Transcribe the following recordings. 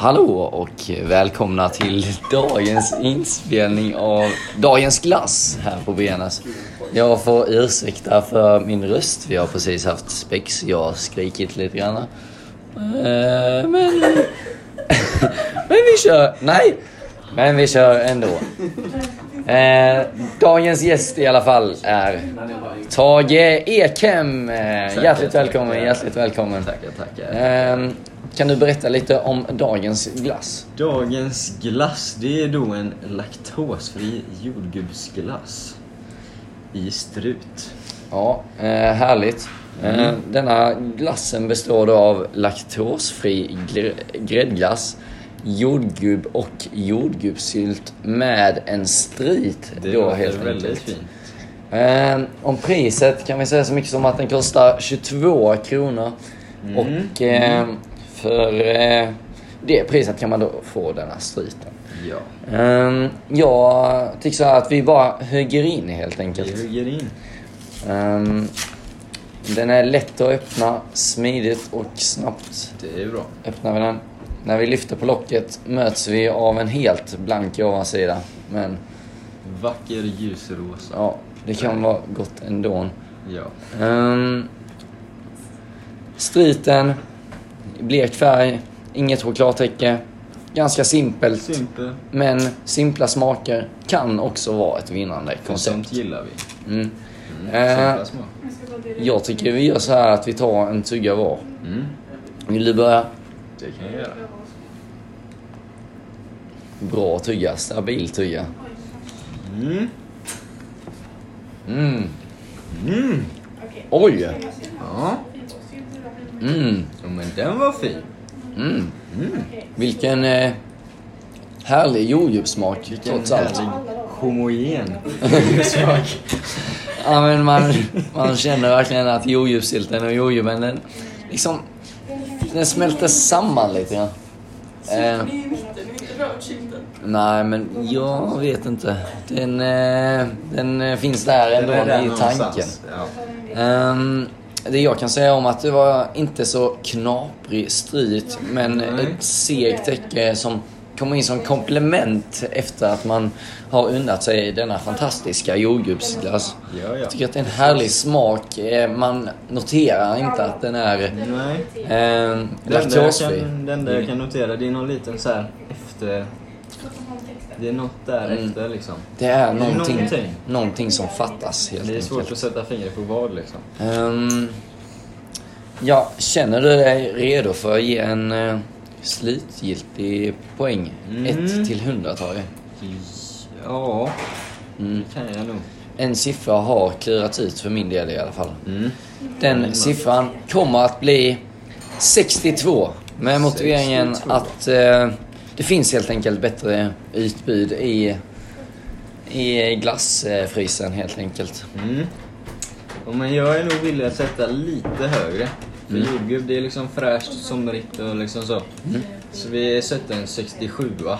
Hallå och välkomna till dagens inspelning av Dagens Glass här på Benas. Jag får ursäkta för min röst. Vi har precis haft spex. Jag har skrikit lite grann. Eh, Men... Men vi kör. Nej! Men vi kör ändå. Eh, dagens gäst i alla fall är Tage Ekhem. Eh, hjärtligt välkommen, hjärtligt välkommen. Tackar, tackar. Kan du berätta lite om dagens glass? Dagens glass, det är då en laktosfri jordgubbsglass. I strut. Ja, eh, härligt. Eh, denna glassen består då av laktosfri gr- gräddglass, jordgubb och jordgubbssylt med en strit. Det då, helt väldigt enkelt. fint. Eh, om priset kan vi säga så mycket som att den kostar 22 kronor. Och eh, för eh, det priset kan man då få denna striten. Ja. Eh, jag tycker så här att vi bara hugger in helt Vi enkelt. hugger in. Ehm, den är lätt att öppna, smidigt och snabbt Det är bra. öppnar vi den. När vi lyfter på locket möts vi av en helt blank ovansida. Men Vacker ljusrosa. ja, det kan vara gott ändå. Ja. Um, striten, blek färg, inget chokladtäcke. Ganska simpelt. Simpel. Men simpla smaker kan också vara ett vinnande Sånt koncept. gillar vi. Mm. Mm. Eh. Jag tycker vi gör så här att vi tar en tugga var. Mm. Vill du börja? Det kan jag göra. Bra tugga, stabil tugga. Mm. Mm. Mm. Oj! Ja. Mm. Ja, den var fin. Mm. Mm. Vilken eh, härlig jordgubbssmak trots allt. härlig homogen smak. Ja, men man, man känner verkligen att jordgubbssylten och jordgubben, den liksom... Den smälter samman lite grann. Eh, nej, men jag vet inte. Den, eh, den finns där ändå i tanken. Ja. Ehm, det jag kan säga om att det var inte så knaprig strid, men ett segt täcke som kommer in som komplement efter att man har unnat sig denna fantastiska jordgubbsglass. Ja, ja. Jag tycker att det är en härlig smak. Eh, Man noterar inte att den är Nej. eh, laktosfri. det enda jag kan notera det är någon liten så här efter... Det är något där Mm. liksom. Det är någonting, någonting. någonting som fattas helt Det är svårt enkelt. att sätta fingret på vad liksom. Ehm, ja, känner du dig redo för att ge en uh, slutgiltig poäng? Mm. 1 till 100 Tage. Ja, Mm. det kan jag nog. En siffra har klurats ut för min del i alla fall. Mm. Den siffran kommer att bli 62. Med motiveringen 62. att eh, det finns helt enkelt bättre utbud i, i glassfrysen helt enkelt. Mm. Ja, men jag är nog villig att sätta lite högre. För Mm. jordgubb det är liksom fräscht, somrigt och liksom så. Mm. Så vi sätter en 67 va?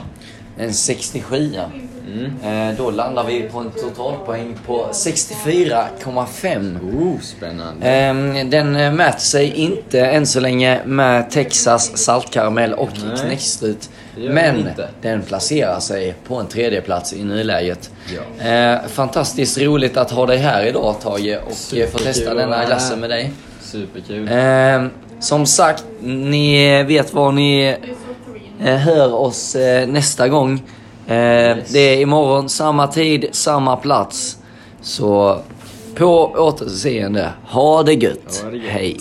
En 67 Mm. Eh, Då landar vi på en totalpoäng på 64,5. Oh, spännande. Ehm, Den eh, mäter sig inte än så länge med Texas saltkaramell och knäckstrut. Men den placerar sig på en tredje plats i nuläget. Ja. Eh, fantastiskt roligt att ha dig här idag Tage och få testa denna glassen med dig. Superkul. Ehm, Som sagt, ni vet var ni hör oss eh, nästa gång. Eh, Det är imorgon, samma tid, samma plats. Så på återseende. Ha det gött. Ha det gött. Hej.